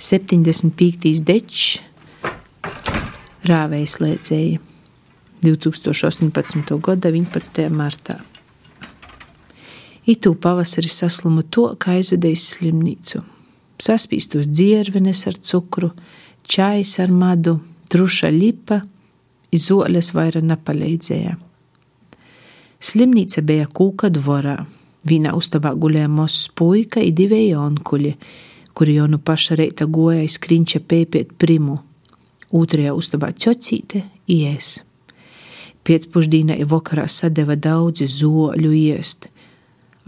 75. dečs rāvējs lēdzēja 2018. gada 19. martā. Itū pavasarī saslimu to, kā aizvedējis slimnīcu. Saspīstos dziervenes ar cukru, čais ar madu, truša lipa, izoles vaira nepaleidzēja. Slimnīca bija kūka dvorā. Vīnā uztabā gulēja mozs puika i divēji onkuļi, kuri jau nu paša reita goja skriņķa pēpiet primu. Otrajā uztabā ķocīte ies. Pēcpušdīnā i vakarā sadeva daudzi zoļu iest.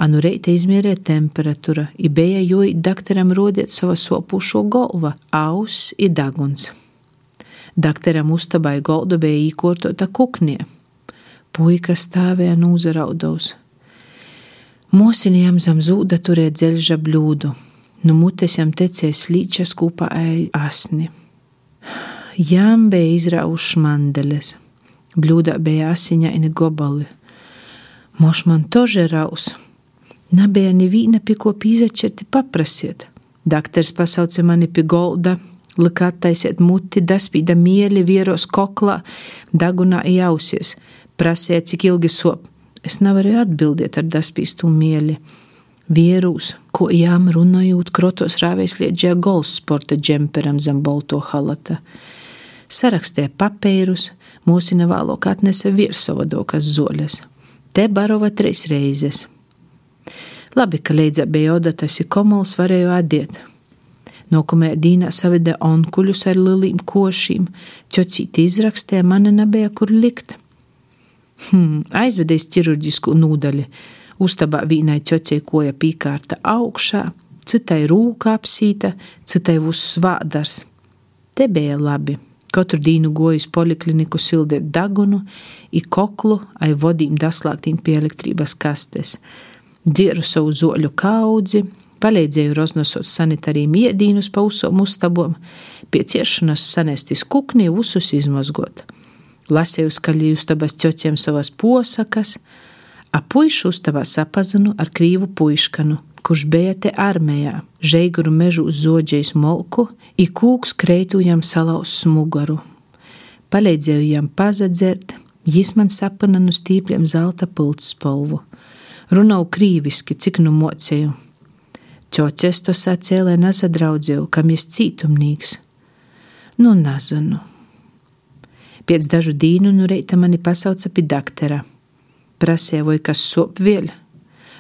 Anu reita izmērē temperatūra, i bija joj dakteram rodiet sava sopušo golva, aus i daguns. Dakteram uztabai golda bija īkortota kuknie. Puika stāvēja nūzaraudos. Mūsinījām zem zūda turēt dzelža blūdu, nu mutes jam tecēja slīčas kopā asni. Jām bija izraušs mandeles, blūdā bija asiņaini gobali. Moš man tože raus, nebija nevīna pie ko pīzačerti paprasiet. Daktars pasauca mani pie golda, lika attaisiet muti, daspīda mieli, vieros koklā, dagunā jausies – prasīja, cik ilgi sop. Es nevarēju atbildēt ar daspīstu mieli. Vierūs, ko jām runājot, krotos rāvēs liedžē gols sporta džemperam zem bolto halata. Sarakstīja papīrus, mūsina vēlāk atnesa virsavadokas zoļas. Te barova trīs reizes. Labi, ka līdz bija odatas ir komols varēju adiet. Nākamajā dīnā saveda onkuļus ar lilīm košīm, ķocīti izrakstīja, man nebija kur likt. Hmm, aizvedējis ķirurģisku nūdaļu. Uztabā vīnai ķocē koja pīkārta augšā, citai rūka apsīta, citai uz svādars. Te bija labi. Katru dienu gojas polikliniku sildīt dagunu, i koklu, ai vodīm daslāktīm pie elektrības kastes. Dzieru savu zoļu kaudzi, palīdzēju roznosot sanitāriem iedīnus pa usom uztabom, pie ciešanas sanestis kukni usus izmazgot lasīju skaļi uztabas ķoķiem savas posakas, a puišu uztabā sapazinu ar krīvu puiškanu, kurš bija te armijā, žēguru mežu uz zoģējas molku, i kūks kreitujam salauz smugaru. Palīdzēju jam pazadzert, jis man sapana no stīpliem zelta pults spalvu. Runau krīviski, cik nu mocēju. Čoķes to lai nesadraudzēju, kam jis cītumnīgs. Nu, nezinu. Pēc dažu dienu no reita mani pasauca pie doktora. Prasīja, vai kas sop vēl,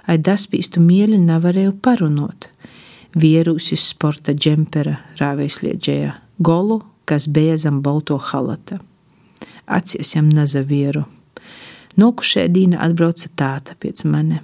ai daspīstu mieli nevarēju parunot. Vierūsis sporta džempera rāvēsliedžēja golu, kas bija zem balto halata. Acies jam nazavieru. Nokušē dīna atbrauca tāta pēc mani.